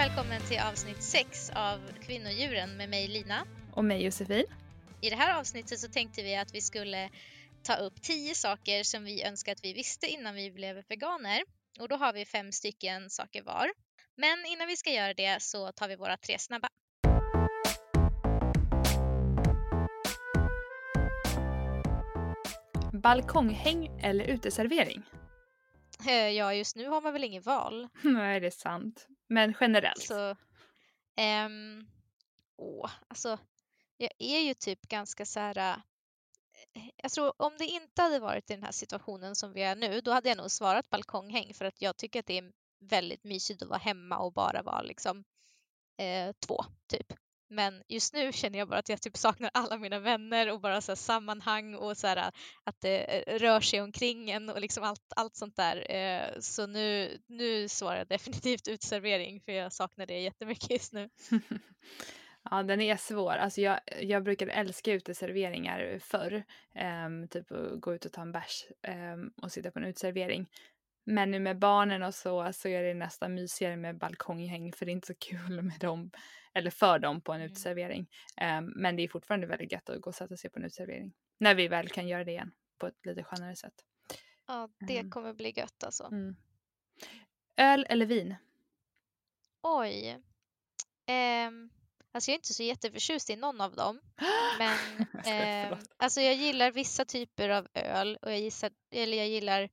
välkommen till avsnitt 6 av Kvinnodjuren med mig Lina. Och mig Josefin. I det här avsnittet så tänkte vi att vi skulle ta upp 10 saker som vi önskar att vi visste innan vi blev veganer. Och då har vi fem stycken saker var. Men innan vi ska göra det så tar vi våra tre snabba. Balkonghäng eller uteservering? Eh, Ja, just nu har man väl inget val. Nej, det är sant. Men generellt. Så, um, åh, alltså, jag är ju typ ganska så här. Eh, jag tror om det inte hade varit i den här situationen som vi är nu, då hade jag nog svarat balkonghäng för att jag tycker att det är väldigt mysigt att vara hemma och bara vara liksom eh, två, typ. Men just nu känner jag bara att jag typ saknar alla mina vänner och bara så här sammanhang och så här, äh, att det äh, rör sig omkring en och liksom allt, allt sånt där. Eh, så nu, nu svarar jag definitivt utservering för jag saknar det jättemycket just nu. Ja, den är svår. Alltså jag, jag brukade älska uteserveringar förr. Um, typ att gå ut och ta en bärs um, och sitta på en uteservering. Men nu med barnen och så, så är det nästan mysigare med balkonghäng för det är inte så kul med dem, eller för dem på en Mm. uteservering. Ehm, men det är fortfarande väldigt gött att gå och sätta sig på en uteservering. När vi väl kan göra det igen på ett lite skönare sätt. Ja, det Mm. kommer bli gött alltså. Mm. Öl eller vin? Oj. Ehm, alltså jag är inte så jätteförtjust i någon av dem. Men förlåt. alltså jag gillar vissa typer av öl och jag, gissar, eller jag gillar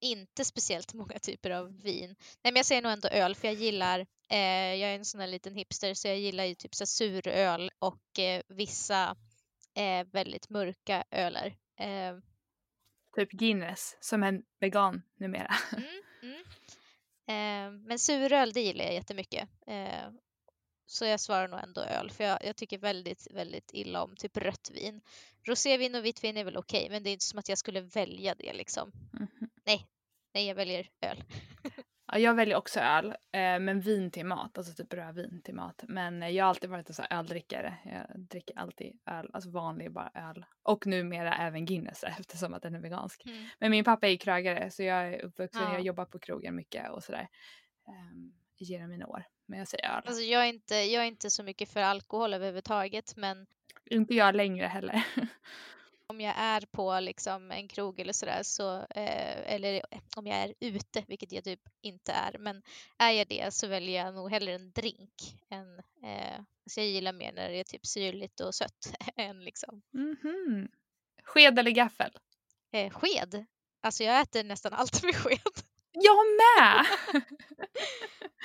inte speciellt många typer av vin. Nej men jag säger nog ändå öl för jag gillar, eh, jag är en sån här liten hipster så jag gillar ju typ så suröl och eh, vissa eh, väldigt mörka öler. Eh, Typ Guinness, som en vegan numera. mm, mm. Eh, men suröl det gillar jag jättemycket. Eh, så jag svarar nog ändå öl för jag, jag tycker väldigt, väldigt illa om typ rött vin. Rosévin och vitt vin är väl okej men det är inte som att jag skulle välja det liksom. Mhm. Nej, jag väljer öl. Ja, jag väljer också öl, eh, men vin till mat, alltså typ rödvin till mat. Men eh, jag har alltid varit en sån här öldrickare. Jag dricker alltid öl, alltså vanlig bara öl. Och numera även Guinness eftersom att den är vegansk. Mm. Men min pappa är krögare så jag är uppvuxen, Ja. jag jobbar på krogen mycket och sådär. Um, genom mina år. Men jag säger öl. Alltså jag är, inte, jag är inte så mycket för alkohol överhuvudtaget men Inte jag längre heller. om jag är på liksom en krog eller sådär så, eh, eller eh, om jag är ute, vilket jag typ inte är, men är jag det så väljer jag nog hellre en drink än, eh, alltså jag gillar mer när det är typ syrligt och sött än liksom Mhm. Sked eller gaffel? eh, sked. Alltså jag äter nästan allt med sked. Jag med!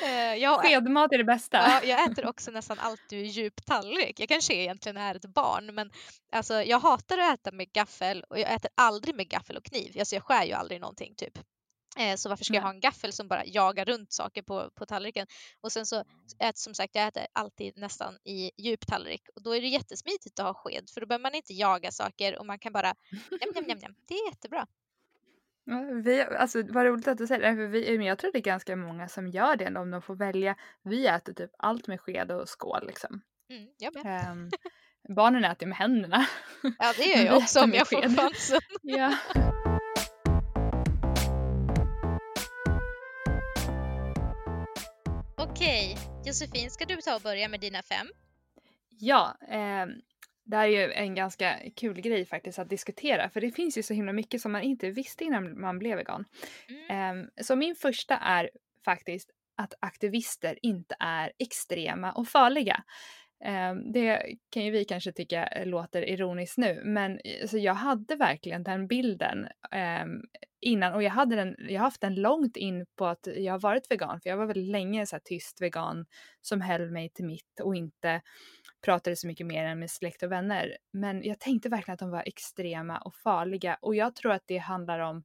Eh, jag, Skedmat är det bästa. Ja, jag äter också nästan allt ur djup tallrik. Jag kanske egentligen är ett barn men alltså, jag hatar att äta med gaffel och jag äter aldrig med gaffel och kniv. Alltså, jag skär ju aldrig någonting typ. Eh, så varför ska jag ha en gaffel som bara jagar runt saker på, på tallriken? Och sen så äter som sagt, jag äter alltid nästan i djup tallrik och då är det jättesmidigt att ha sked för då behöver man inte jaga saker och man kan bara njam, njam, njam. Det är jättebra. Ja, Vi, alltså, vad roligt att du säger det, för vi, men jag tror det är ganska många som gör det om de får välja. Vi äter typ allt med sked och skål liksom. Mm, jag med. Ehm, barnen äter med händerna. Ja, det gör jag också om jag får chansen. ja. Okej, Josefin, ska du ta och börja med dina fem? Ja, ehm, det här är ju en ganska kul grej faktiskt att diskutera, för det finns ju så himla mycket som man inte visste innan man blev vegan. Mm. Ehm, så min första är faktiskt att aktivister inte är extrema och farliga. Ehm, det kan ju vi kanske tycka eh, låter ironiskt nu, men alltså, jag hade verkligen den bilden ehm, innan och jag hade den, jag har haft den långt in på att jag har varit vegan, för jag var väldigt länge så här tyst vegan som höll mig till mitt och inte pratade så mycket mer än med släkt och vänner. Men jag tänkte verkligen att de var extrema och farliga och jag tror att det handlar om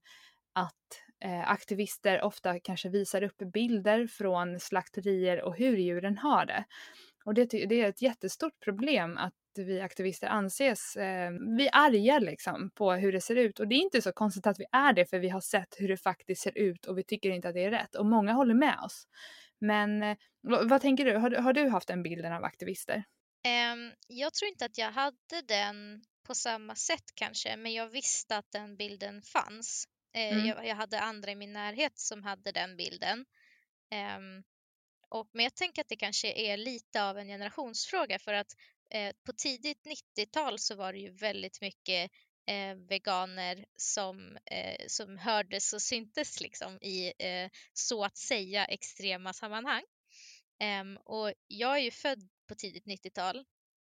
att eh, aktivister ofta kanske visar upp bilder från slakterier och hur djuren har det. Och det, det är ett jättestort problem att vi aktivister anses, eh, vi är arga liksom på hur det ser ut och det är inte så konstigt att vi är det för vi har sett hur det faktiskt ser ut och vi tycker inte att det är rätt och många håller med oss. Men eh, vad, tänker du? Har, du- har du haft den bilden av aktivister? Ehm, jag tror inte att jag hade den på samma sätt kanske, men jag visste att den bilden fanns. Eh, Mm. jag, jag hade andra i min närhet som hade den bilden. Ehm, och, men jag tänker att det kanske är lite av en generationsfråga för att eh, på tidigt 90-tal så var det ju väldigt mycket eh, veganer som, eh, som hördes och syntes liksom i eh, så att säga extrema sammanhang. Ehm, och jag är ju född på tidigt 90-tal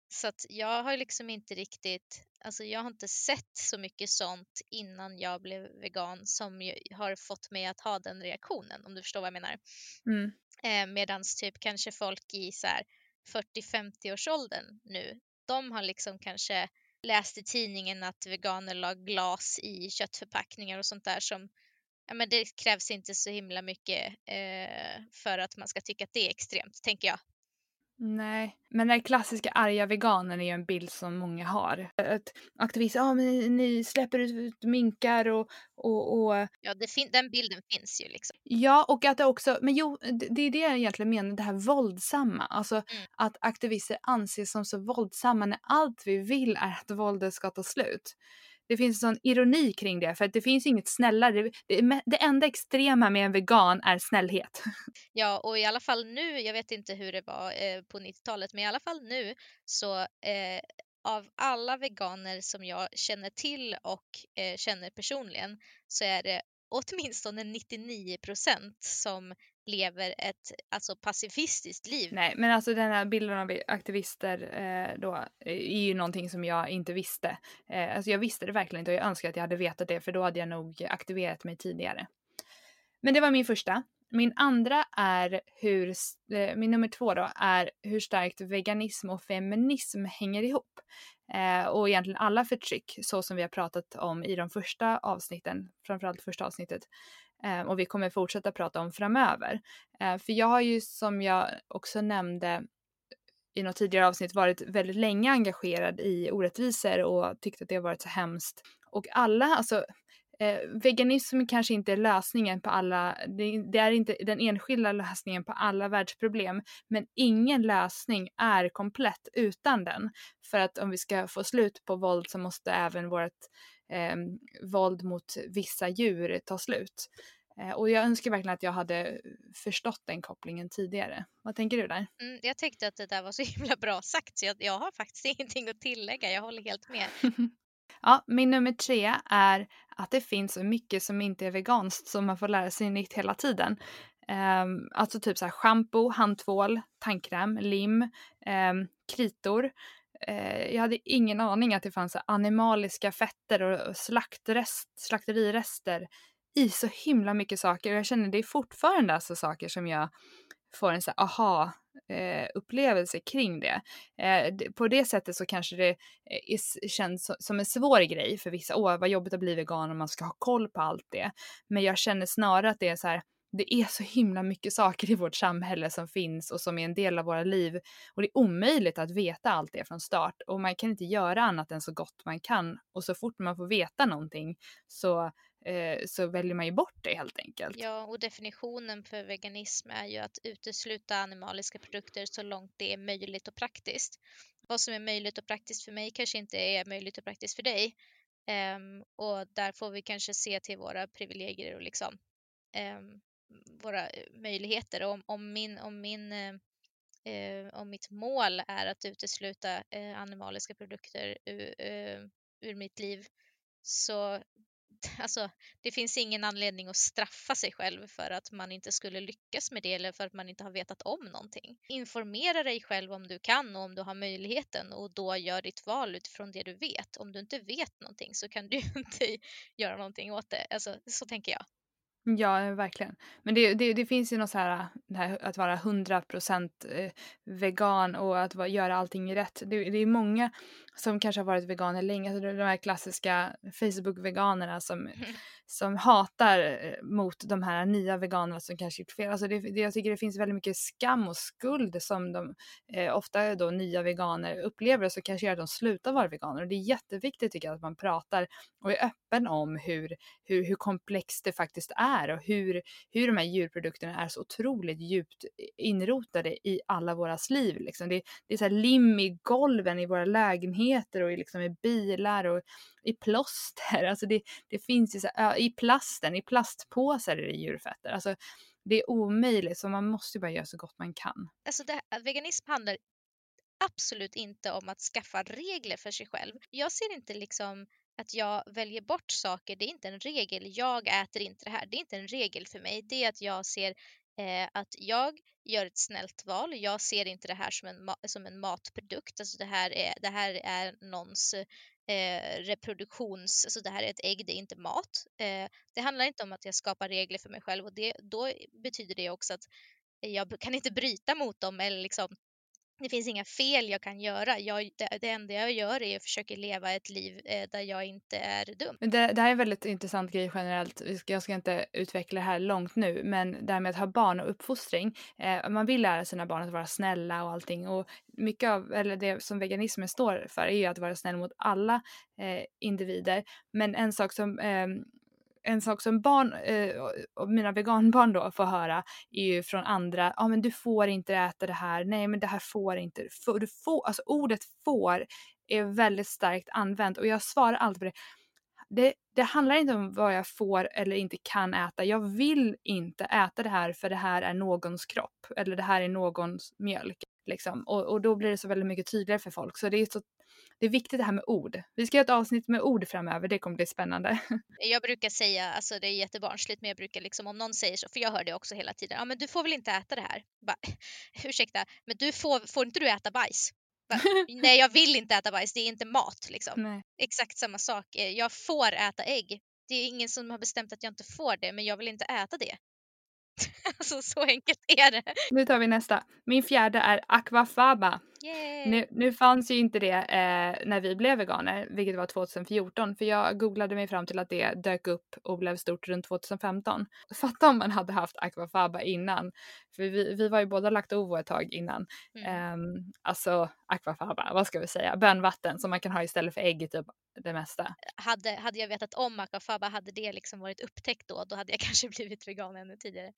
så att jag har liksom inte riktigt, alltså jag har inte sett så mycket sånt innan jag blev vegan som har fått mig att ha den reaktionen om du förstår vad jag menar. Mm. Eh, Medan typ kanske folk i så 40-50 års åldern nu, de har liksom kanske läst i tidningen att veganer la glas i köttförpackningar och sånt där som ja, men det krävs inte så himla mycket eh, för att man ska tycka att det är extremt, tänker jag. Nej, men den klassiska arga veganen är ju en bild som många har. Att aktivister, ja men ni släpper ut minkar och... och, och... Ja, den bilden finns ju liksom. Ja, och att det också, men jo, det är det jag egentligen menar, det här våldsamma. Alltså mm. att aktivister anses som så våldsamma när allt vi vill är att våldet ska ta slut det finns en sån ironi kring det för att det finns inget snällare. Det, det enda extrema med en vegan är snällhet. Ja, och i alla fall nu, jag vet inte hur det var eh, på 90-talet, men i alla fall nu så eh, av alla veganer som jag känner till och eh, känner personligen så är det åtminstone 99 procent som lever ett alltså, pacifistiskt liv. Nej, men alltså den här bilden av aktivister eh, då är ju någonting som jag inte visste. Eh, alltså jag visste det verkligen inte och jag önskar att jag hade vetat det för då hade jag nog aktiverat mig tidigare. Men det var min första. Min andra är hur, eh, min nummer två då, är hur starkt veganism och feminism hänger ihop. Eh, och egentligen alla förtryck, så som vi har pratat om i de första avsnitten, framförallt första avsnittet, eh, Eh, och vi kommer fortsätta prata om framöver. Eh, för jag har ju som jag också nämnde i något tidigare avsnitt varit väldigt länge engagerad i orättvisor och tyckt att det har varit så hemskt. Och alla, alltså eh, veganism kanske inte är lösningen på alla, det, det, är inte den enskilda lösningen på alla världsproblem, men ingen lösning är komplett utan den. För att om vi ska få slut på våld så måste även vårt eh, våld mot vissa djur ta slut. Eh, och jag önskar verkligen att jag hade förstått den kopplingen tidigare. Vad tänker du där? Mm, jag tyckte att det där var så himla bra sagt så jag, jag har faktiskt ingenting att tillägga. Jag håller helt med. Ja, min nummer tre är att det finns så mycket som inte är veganskt som man får lära sig nytt hela tiden. Um, alltså typ så här shampoo, handtvål, tandkräm, lim, um, kritor eh, jag hade ingen aning att det fanns animaliska fetter och slaktrest, slakterirester i så himla mycket saker och jag känner det är fortfarande alltså saker som jag får en så här aha eh, upplevelse kring det. Eh, på det sättet så kanske det eh, känns som en svår grej för vissa. Åh, vad jobbigt att bli vegan och man ska ha koll på allt det. Men jag känner snarare att det är så här, det är så himla mycket saker i vårt samhälle som finns och som är en del av våra liv och det är omöjligt att veta allt det från start och man kan inte göra annat än så gott man kan och så fort man får veta någonting så eh, så väljer man ju bort det helt enkelt. Ja, och definitionen för veganism är ju att utesluta animaliska produkter så långt det är möjligt och praktiskt. Vad som är möjligt och praktiskt för mig kanske inte är möjligt och praktiskt för dig. Um, och där får vi kanske se till våra privilegier och liksom um, våra eh, möjligheter. Om, om, min, om, min, eh, eh, om mitt mål är att utesluta eh, animaliska produkter ur, eh, ur mitt liv så alltså, det finns ingen anledning att straffa sig själv för att man inte skulle lyckas med det eller för att man inte har vetat om någonting. Informera dig själv om du kan och om du har möjligheten och då gör ditt val utifrån det du vet. Om du inte vet någonting så kan du inte göra någonting åt det. Alltså, så tänker jag. Ja, eh, verkligen. Men det, det, det finns ju något så här, här att vara 100% eh, vegan och att göra allting rätt. Det, det är många som kanske har varit veganer länge, alltså de här klassiska Facebook-veganerna som, mm. som hatar eh, mot de här nya veganerna som kanske gjort fel. Alltså det, det, jag tycker det finns väldigt mycket skam och skuld som de eh, ofta då nya veganer upplever så kanske gör att de slutar vara veganer. Och det är jätteviktigt tycker jag att man pratar och är öppen om hur, hur, hur komplext det faktiskt är och hur, hur de här djurprodukterna är så otroligt djupt inrotade i alla våras liv. Liksom. Det, det är så lim i golven i våra lägenheter lägenheter och i, liksom i bilar och i plåster. Alltså det, det finns ju så, i plasten, i plastpåsar är det djurfetter. Alltså Det är omöjligt så man måste bara göra så gott man kan. Alltså det, veganism handlar absolut inte om att skaffa regler för sig själv. Jag ser inte liksom att jag väljer bort saker, det är inte en regel. Jag äter inte det här, det är inte en regel för mig. Det är att jag ser eh, att jag gör ett snällt val. Jag ser inte det här som en, som en matprodukt. Alltså det, här är, det här är någons eh, reproduktions... Alltså det här är ett ägg, det är inte mat. Eh, det handlar inte om att jag skapar regler för mig själv och det, då betyder det också att jag kan inte bryta mot dem eller liksom det finns inga fel jag kan göra. Jag, det, det enda jag gör är att försöka leva ett liv eh, där jag inte är dum. Det, det, här är en väldigt intressant grej generellt. Jag ska inte utveckla det här långt nu, men det här med att ha barn och uppfostring. Eh, man vill lära sina barn att vara snälla och allting och mycket av, eller det som veganismen står för är ju att vara snäll mot alla eh, individer. Men en sak som ehm, en sak som barn eh, och mina veganbarn då får höra är ju från andra, ja ah, men du får inte äta det här, nej men det här får inte, du får, alltså ordet får är väldigt starkt använt och jag svarar alltid på det. det. Det handlar inte om vad jag får eller inte kan äta. Jag vill inte äta det här för det här är någons kropp eller det här är någons mjölk. Liksom. Och, och då blir det så väldigt mycket tydligare för folk. Så det är så det är viktigt det här med ord. Vi ska göra ett avsnitt med ord framöver, det kommer bli spännande. Jag brukar säga, alltså det är jättebarnsligt, men jag brukar liksom om någon säger så, för jag hör det också hela tiden, ja men du får väl inte äta det här? Bara, Ursäkta, men du får, får inte du äta bajs? Bara, Nej, jag vill inte äta bajs, det är inte mat liksom. Nej. Exakt samma sak, jag får äta ägg. Det är ingen som har bestämt att jag inte får det, men jag vill inte äta det. alltså så enkelt är det. Nu tar vi nästa. Min fjärde är aquafaba. Nu, nu fanns ju inte det eh, när vi blev veganer, vilket var 2014, för jag googlade mig fram till att det dök upp och blev stort runt 2015. Fatta om man hade haft aquafaba innan, för vi, vi var ju båda lagt ovo ett tag innan. Mm. Eh, alltså aquafaba, vad ska vi säga, bönvatten som man kan ha istället för ägg typ det mesta. Hade, hade jag vetat om aquafaba, hade det liksom varit upptäckt då, då hade jag kanske blivit vegan ännu tidigare.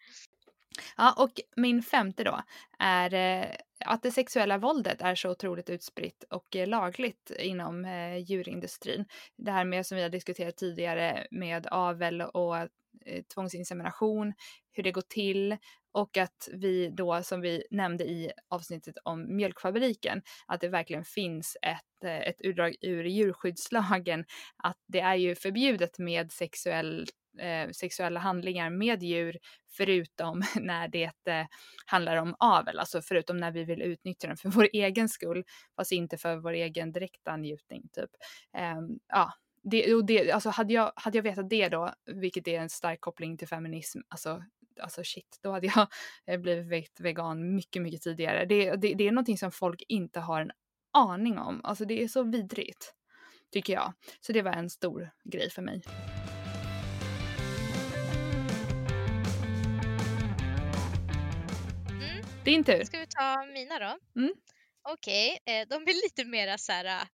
Ja, och min femte då är eh, att det sexuella våldet är så otroligt utspritt och eh, lagligt inom eh, djurindustrin. Det här med som vi har diskuterat tidigare med avel och tvångsinsemination, hur det går till och att vi då som vi nämnde i avsnittet om mjölkfabriken, att det verkligen finns ett, ett utdrag ur djurskyddslagen att det är ju förbjudet med sexuellt eh, sexuella handlingar med djur förutom när det eh, handlar om avel, alltså förutom när vi vill utnyttja den för vår egen skull, fast inte för vår egen direkta njutning typ. Eh, ja, det, och det, alltså hade jag, hade jag vetat det då, vilket är en stark koppling till feminism, alltså, alltså shit, då hade jag eh, blivit vegan mycket, mycket tidigare. Det, det, det är någonting som folk inte har en aning om, alltså det är så vidrigt, tycker jag. Så det var en stor grej för mig. Din tur. Ska vi ta mina då? Mm. Okej, okay. Eh, de blir lite mera så här äh,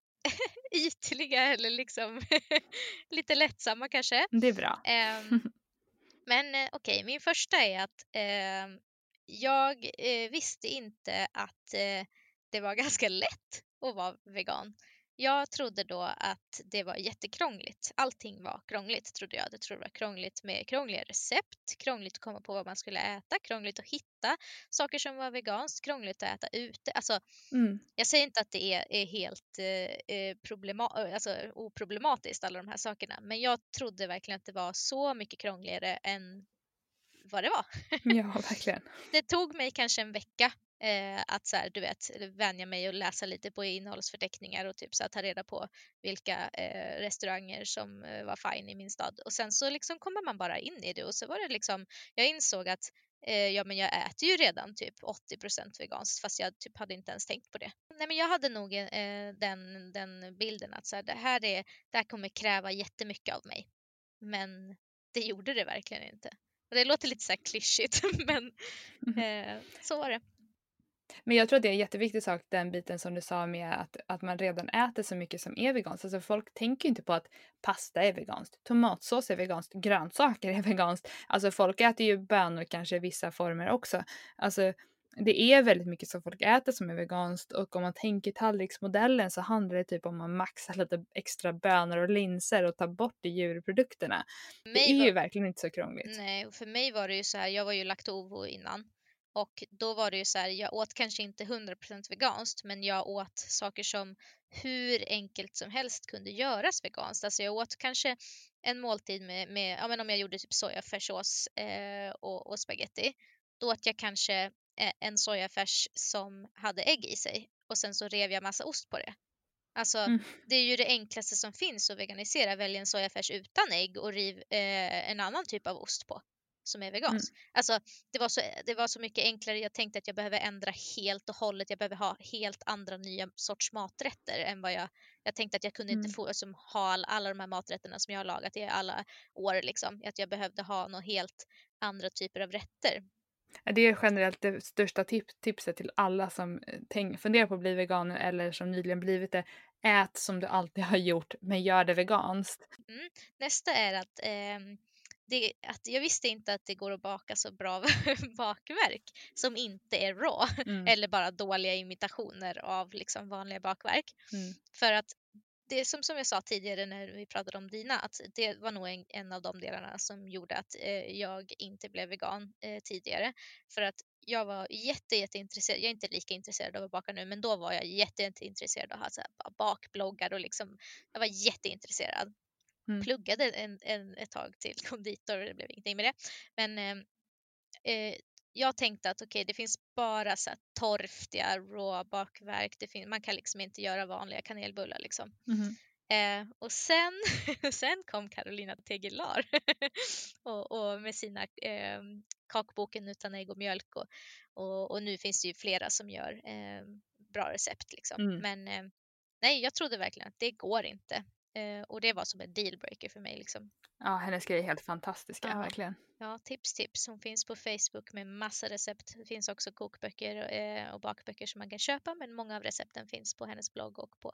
ytliga eller liksom lite lättsamma kanske. Det är bra. Um, men eh, okej, okay, min första är att eh, jag eh, visste inte att eh, det var ganska lätt att vara vegan. Jag trodde då att det var jättekrångligt. Allting var krångligt trodde jag. Jag trodde det var krångligt med krångliga recept, krångligt att komma på vad man skulle äta, krångligt att hitta saker som var veganskt, krångligt att äta ute. Alltså, mm. Jag säger inte att det är, är helt eh, eh problema alltså, oproblematiskt alla de här sakerna, men jag trodde verkligen att det var så mycket krångligare än vad det var. Ja, verkligen. det tog mig kanske en vecka Eh, att så här, du vet, vänja mig och läsa lite på innehållsförteckningar och typ så här, ta reda på vilka eh, restauranger som eh, var fine i min stad. Och sen så liksom kommer man bara in i det och så var det liksom, jag insåg att eh, ja men jag äter ju redan typ 80% veganskt fast jag typ hade inte ens tänkt på det. Nej men jag hade nog eh, den, den bilden att så här, det, här är, det här kommer kräva jättemycket av mig. Men det gjorde det verkligen inte. Och det låter lite så här klyschigt men eh, så var det. Men jag tror att det är en jätteviktig sak, den biten som du sa med att, att man redan äter så mycket som är veganskt. Alltså folk tänker inte på att pasta är veganskt, tomatsås är veganskt, grönsaker är veganskt. Alltså folk äter ju bönor kanske i vissa former också. Alltså det är väldigt mycket som folk äter som är veganskt och om man tänker tallriksmodellen så handlar det typ om att maxa lite extra bönor och linser och ta bort de djurprodukterna. Det är var... ju verkligen inte så krångligt. Nej, och för mig var det ju så här, jag var ju laktovo innan och då var det ju så här, jag åt kanske inte 100% veganskt men jag åt saker som hur enkelt som helst kunde göras veganskt. Alltså jag åt kanske en måltid med, med ja men om jag gjorde typ sojafärssås eh, och, och spaghetti. Då åt jag kanske eh, en sojafärs som hade ägg i sig och sen så rev jag massa ost på det. Alltså mm. det är ju det enklaste som finns att veganisera. Välj en sojafärs utan ägg och riv eh, en annan typ av ost på som är vegansk. Mm. Alltså, det, var så, det var så mycket enklare. Jag tänkte att jag behöver ändra helt och hållet. Jag behöver ha helt andra nya sorts maträtter än vad jag... Jag tänkte att jag kunde mm. inte få liksom, ha all, alla de här maträtterna som jag har lagat i alla år. Liksom. Att jag behövde ha något helt andra typer av rätter. Det är generellt det största tip tipset till alla som eh, tänk, funderar på att bli veganer eller som nyligen blivit det. Ät som du alltid har gjort, men gör det veganskt. Mm. Nästa är att eh, det, att jag visste inte att det går att baka så bra bakverk som inte är raw mm. eller bara dåliga imitationer av liksom vanliga bakverk. Mm. För att det är som, som jag sa tidigare när vi pratade om dina, att det var nog en, en av de delarna som gjorde att eh, jag inte blev vegan eh, tidigare. För att jag var jätte, jätteintresserad, jag är inte lika intresserad av att baka nu, men då var jag jätte, jätteintresserad av att ha så här, bakbloggar och liksom, jag var jätteintresserad. Mm. Pluggade en, en, ett tag till konditor, det blev ingenting med det. Men ehm, eh, jag tänkte att okej, okay, det finns bara så här torftiga raw bakverk. Det finns, man kan liksom inte göra vanliga kanelbullar liksom. Mm. Eh, och sen, sen kom Carolina Tegelar och, och, med sina eh, kakboken utan ägg och mjölk och, och, och, nu finns det ju flera som gör eh, bra recept liksom. Mm. Men ehm, nej, jag trodde verkligen att det går inte. Eh, och det var som en dealbreaker för mig. Liksom. Ja, hennes grejer är helt fantastiska, ja. verkligen. Ja, tips tips. Hon finns på Facebook med massa recept. Det finns också kokböcker eh, och bakböcker som man kan köpa, men många av recepten finns på hennes blogg och på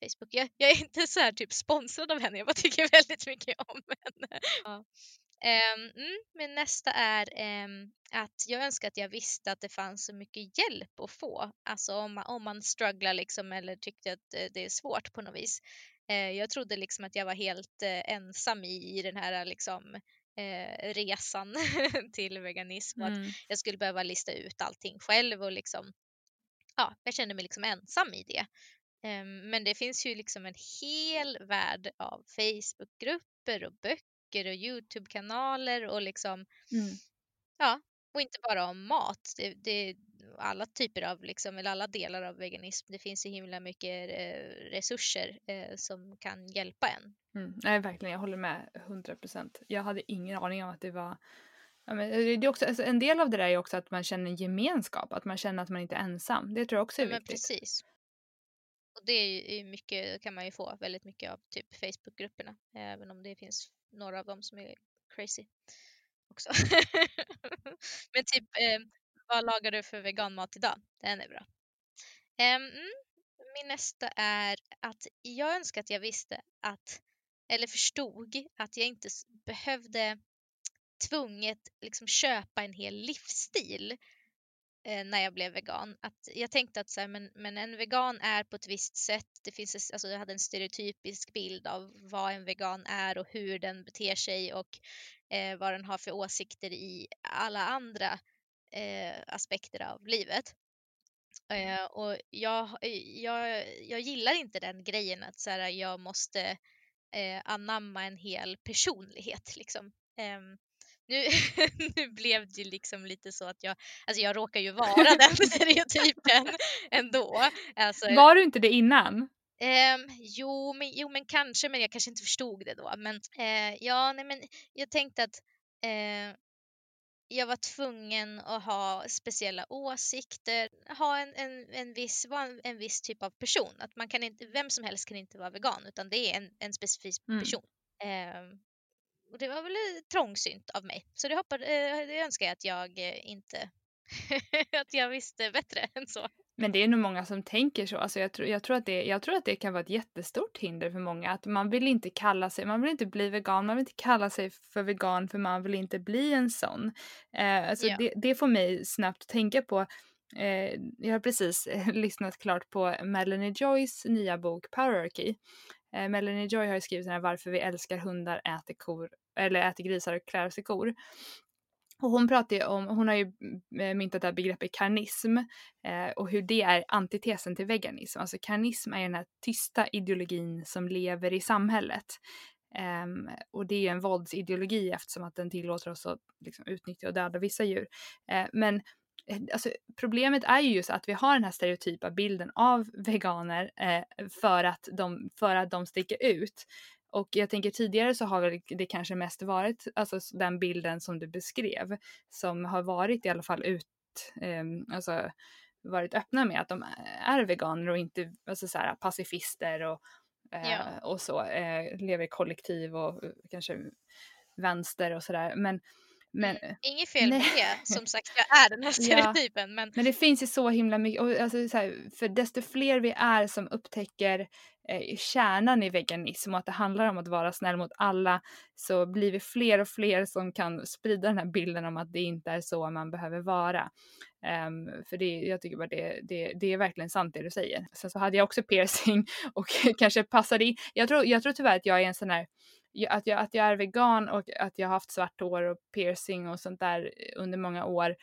Facebook. Jag, jag är inte så här typ sponsrad av henne, jag bara tycker väldigt mycket om henne. Ja. Um, mm, men nästa är um, att jag önskar att jag visste att det fanns så mycket hjälp att få. Alltså om man, om man strugglar liksom eller tyckte att det är svårt på något vis. Eh, jag trodde liksom att jag var helt eh, ensam i, i den här liksom, eh, resan till veganism. Mm. Att jag skulle behöva lista ut allting själv och liksom, ja, jag kände mig liksom ensam i det. Ehm, men det finns ju liksom en hel värld av Facebookgrupper och böcker och Youtube-kanaler och liksom, mm. ja, och inte bara om mat. Det, det, alla typer av, liksom, eller alla delar av veganism. Det finns så himla mycket eh, resurser eh, som kan hjälpa en. Mm, nej, verkligen. Jag håller med 100 procent. Jag hade ingen aning om att det var Ja, men det är också, alltså en del av det där är också att man känner gemenskap, att man känner att man inte är ensam. Det tror jag också är ja, viktigt. precis. Och det är ju mycket, kan man ju få väldigt mycket av typ Facebookgrupperna, även om det finns några av dem som är crazy också. Men typ, eh, vad lagar du för veganmat idag? Den är bra. Um, min nästa är att jag önskar att jag visste att, eller förstod att jag inte behövde tvunget liksom köpa en hel livsstil eh, när jag blev vegan. Att jag tänkte att så här, men, men en vegan är på ett visst sätt. Det finns, alltså, jag hade en stereotypisk bild av vad en vegan är och hur den beter sig och eh, vad den har för åsikter i alla andra eh, aspekter av livet. Eh, och jag, jag, jag gillar inte den grejen att så här, jag måste eh, anamma en hel personlighet. Liksom. Ehm, nu, nu blev det liksom lite så att jag, alltså jag råkar ju vara den stereotypen ändå. Alltså, var du inte det innan? Eh, jo, men, jo, men kanske, men jag kanske inte förstod det då. Men eh, ja, nej, men jag tänkte att eh, jag var tvungen att ha speciella åsikter, ha en, en, en, viss, vara en, en viss typ av person. Att man kan inte, vem som helst kan inte vara vegan utan det är en, en specifik mm. person. Eh, och det var väl trångsynt av mig. Så det, hoppade, eh, det önskar jag att jag eh, inte att jag visste bättre än så. Men det är nog många som tänker så. Alltså jag, tror, jag, tror att det, jag tror att det kan vara ett jättestort hinder för många. Att man vill inte kalla sig, man vill inte bli vegan, man vill inte kalla sig för vegan för man vill inte bli en sån. Eh, alltså yeah. det, det får mig snabbt tänka på eh, jag har precis lyssnat klart på Melanie Joys nya bok Powerarchy. Eh, Melanie Joy har skrivit den här Varför vi älskar hundar, äter kor, eller äter grisar och klär sig kor. Och hon pratar ju om, hon har ju eh, myntat det här begreppet karnism eh, och hur det är antitesen till veganism. Alltså karnism är den här tysta ideologin som lever i samhället. Um, och det är ju en våldsideologi eftersom att den tillåter oss att liksom, utnyttja och döda vissa djur. Uh, men eh, alltså, problemet är ju just att vi har den här stereotypa bilden av veganer uh, för, att de, för att de sticker ut. Och jag tänker tidigare så har väl det kanske mest varit alltså den bilden som du beskrev som har varit i alla fall ut, um, alltså varit öppna med att de är veganer och inte alltså så här, pacifister och eh, ja. och så, eh, lever i kollektiv och eh, kanske vänster och sådär. Men, men, Inget fel nej. med det, som sagt jag är den här stereotypen. Ja. Men... men det finns ju så himla mycket, och alltså, så här, för desto fler vi är som upptäcker eh, kärnan i veganism och att det handlar om att vara snäll mot alla så blir vi fler och fler som kan sprida den här bilden om att det inte är så man behöver vara. Um, för det, jag tycker bara det, det, det är verkligen sant det du säger. Sen så hade jag också piercing och kanske passade in. Jag tror, jag tror tyvärr att jag är en sån här att jag, att jag är vegan och att jag har haft svart hår och piercing och sånt där eh, under många år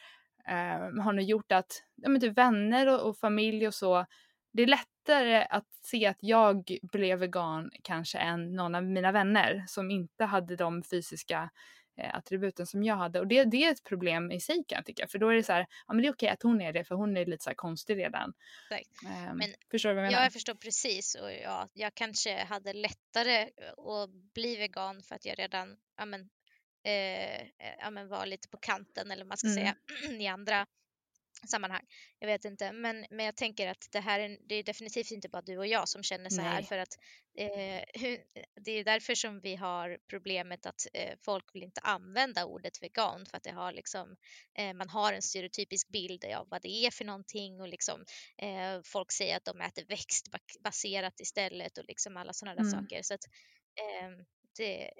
eh, har nog gjort att ja, men typ vänner och, och, familj och så, det är lättare att se att jag blev vegan kanske än någon av mina vänner som inte hade de fysiska eh, attributen som jag hade. Och det, det är ett problem i sig kan jag tycka. För då är det så här, ja men det är okej att hon är det för hon är lite så konstig redan. Um, men förstår du vad jag menar? Ja, jag förstår precis. Och ja, jag kanske hade lättare att bli vegan för att jag redan ja, men, eh, ja, men var lite på kanten eller vad man ska mm. säga i andra sammanhang. Jag vet inte, men, men jag tänker att det här är, det är definitivt inte bara du och jag som känner så Nej. här för att eh, det är därför som vi har problemet att eh, folk vill inte använda ordet vegan för att det har liksom, eh, man har en stereotypisk bild av vad det är för någonting och liksom eh, folk säger att de äter växtbaserat istället och liksom alla sådana där mm. saker. Så att, ehm, det,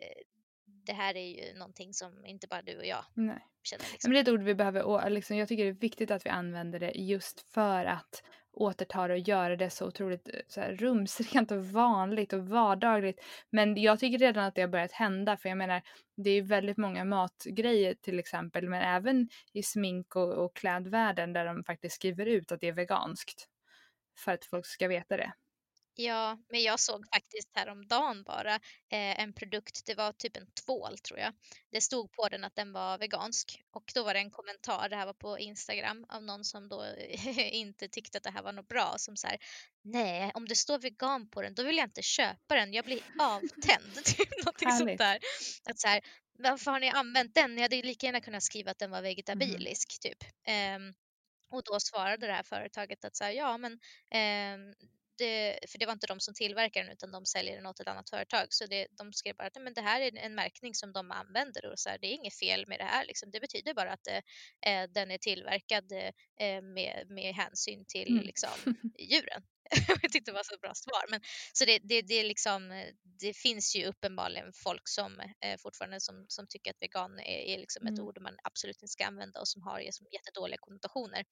det här är ju någonting som inte bara du och jag Nej. känner. Liksom. Men det är ett ord vi behöver, liksom, jag tycker det är viktigt att vi använder det just för att återta det och göra det så otroligt eh, så här, rumsrent och vanligt och vardagligt. Men jag tycker redan att det har börjat hända för jag menar det är väldigt många matgrejer till exempel men även i smink och, och klädvärlden där de faktiskt skriver ut att det är veganskt. För att folk ska veta det. Ja, men jag såg faktiskt häromdagen bara eh, en produkt, det var typ en tvål tror jag. Det stod på den att den var vegansk och då var det en kommentar, det här var på Instagram, av någon som då inte tyckte att det här var något bra som så här, nej, om det står vegan på den då vill jag inte köpa den, jag blir avtänd. typ någonting sånt där. Att så här, varför har ni använt den? Ni hade ju lika gärna kunnat skriva att den var mm. vegetabilisk mm. typ. Um, och då svarade det här företaget att så här, ja men um, det, för det var inte de som tillverkar den utan de säljer den åt ett annat företag. Så det, de skrev bara att men det här är en märkning som de använder och så här, det är inget fel med det här. Liksom. Det betyder bara att eh, den är tillverkad eh, med, med hänsyn till mm. liksom, djuren. jag tyckte det var så bra svar. Men, så det, det, det, liksom, det finns ju uppenbarligen folk som eh, fortfarande som, som tycker att vegan är, är liksom mm. ett ord man absolut inte ska använda och som har jättedåliga konnotationer.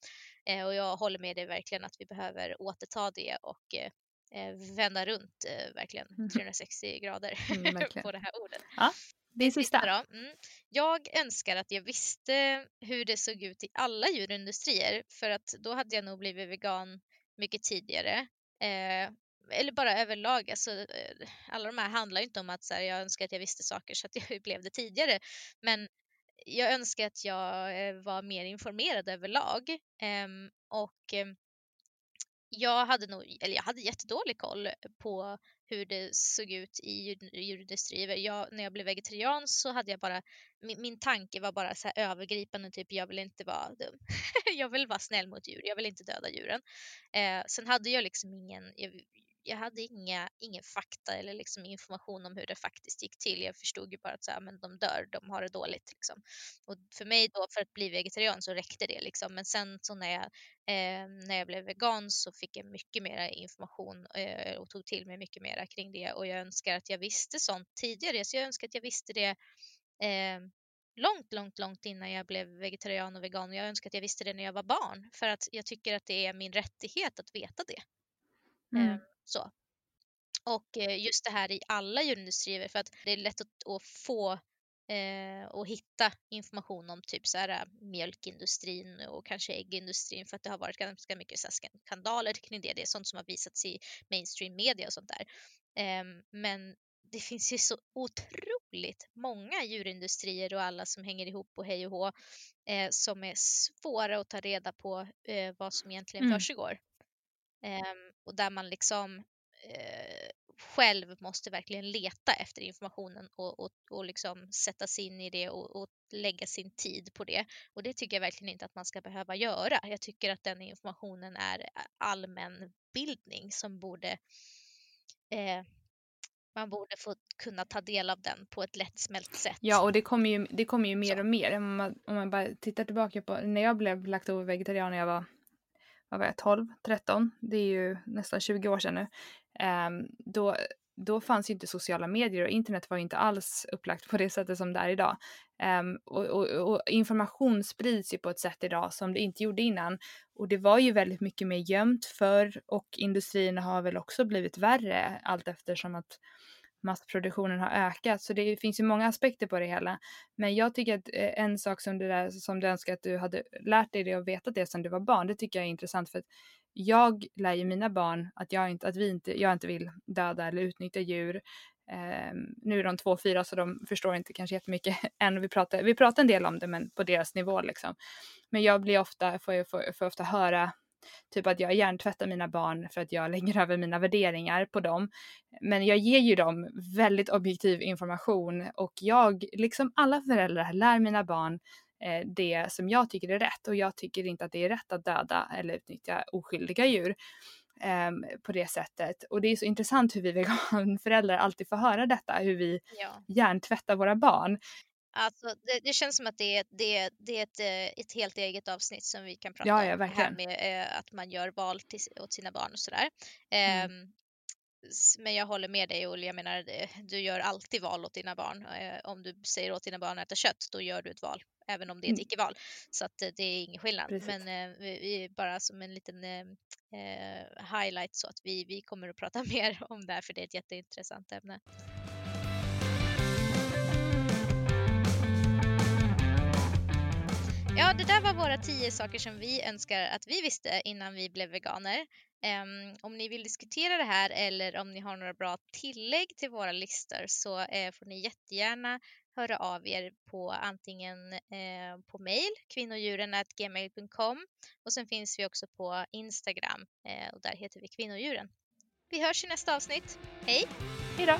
Eh, och jag håller med dig verkligen att vi behöver återta det och eh, eh vända runt eh, verkligen 360 mm. grader mm, på det här ordet. Ja, det sista. Mm. Jag önskar att jag visste hur det såg ut i alla djurindustrier för att då hade jag nog blivit vegan mycket tidigare. Eh, eller bara överlag, alltså, eh, alla de här handlar ju inte om att så här, jag önskar att jag visste saker så att jag blev det tidigare. Men jag önskar att jag eh, var mer informerad överlag. Eh, och ehm, jag hade nog, eller jag hade jättedålig koll på hur det såg ut i djurindustrin. Jag, när jag blev vegetarian så hade jag bara, min, min tanke var bara så här övergripande, typ jag vill inte vara dum. jag vill vara snäll mot djur, jag vill inte döda djuren. Eh, sen hade jag liksom ingen, jag, jag hade inga, ingen fakta eller liksom information om hur det faktiskt gick till. Jag förstod ju bara att så här, men de dör, de har det dåligt. Liksom. Och för mig då, för att bli vegetarian så räckte det. Liksom. Men sen så när jag, eh, när jag blev vegan så fick jag mycket mer information eh, och tog till mig mycket mer kring det. Och jag önskar att jag visste sånt tidigare. Så jag önskar att jag visste det eh, långt, långt, långt innan jag blev vegetarian och vegan. Jag önskar att jag visste det när jag var barn för att jag tycker att det är min rättighet att veta det. Mm. Eh, så. Och eh, just det här i alla djurindustrier för att det är lätt att, få eh, och hitta information om typ så här, äh, mjölkindustrin och kanske äggindustrin för att det har varit ganska mycket så här, skandaler kring det. Det är sånt som har visats i mainstream media och sånt där. Eh, men det finns ju så otroligt många djurindustrier och alla som hänger ihop och hej och hå eh, som är svåra att ta reda på eh, vad som egentligen mm. försiggår. Um, och där man liksom uh, själv måste verkligen leta efter informationen och, och, och liksom sätta sig in i det och, och, lägga sin tid på det. Och det tycker jag verkligen inte att man ska behöva göra. Jag tycker att den informationen är allmänbildning som borde eh, man borde få kunna ta del av den på ett lättsmält sätt. Ja, och det kommer ju, det kommer ju mer Så. och mer. Om man, om man bara tittar tillbaka på när jag blev laktovegetarian när jag var vad var jag, 12, 13, det är ju nästan 20 år sedan nu, ehm, då, då fanns ju inte sociala medier och internet var ju inte alls upplagt på det sättet som det är idag. Um, och, och, och, information sprids ju på ett sätt idag som det inte gjorde innan. Och det var ju väldigt mycket mer gömt förr och industrin har väl också blivit värre allt eftersom att massproduktionen har ökat. Så det finns ju många aspekter på det hela. Men jag tycker att eh, en sak som, det där, som du önskar att du hade lärt dig det och vetat det sedan du var barn, det tycker jag är intressant för att jag lär ju mina barn att jag inte, att vi inte, jag inte vill döda eller utnyttja djur. Eh, nu är de två och fyra så de förstår inte kanske jättemycket än. Vi pratar, vi pratar en del om det men på deras nivå liksom. Men jag blir ofta, får, jag, får, får ofta höra Typ att jag hjärntvättar mina barn för att jag lägger över mina värderingar på dem. Men jag ger ju dem väldigt objektiv information och jag, liksom alla föräldrar, lär mina barn eh, det som jag tycker är rätt och jag tycker inte att det är rätt att döda eller utnyttja oskyldiga djur. Um, på det sättet. Och det är så intressant hur vi veganföräldrar alltid får höra detta, hur vi ja. hjärntvättar våra barn. Alltså, det, det, känns som att det är, det, det är ett, eh, ett helt eget avsnitt som vi kan prata ja, ja, om. Här med eh, att man gör val till, åt sina barn och sådär. Mm. Um, men jag håller med dig Olle, jag menar du gör alltid val åt dina barn. Eh, om du säger åt dina barn att äta kött, då gör du ett val, även om det är ett mm. icke-val. Så att det är ingen skillnad. Precis. Men eh, vi, bara som en liten eh, highlight så att vi, vi kommer att prata mer om det här för det är ett jätteintressant ämne. Ja, det där var våra tio saker som vi önskar att vi visste innan vi blev veganer. Um, om ni vill diskutera det här eller om ni har några bra tillägg till våra listor så uh, får ni jättegärna höra av er på antingen uh, på mail kvinnodjuren.gmail.com och sen finns vi också på Instagram uh, och där heter vi kvinnodjuren. Vi hörs i nästa avsnitt. Hej! Hej då!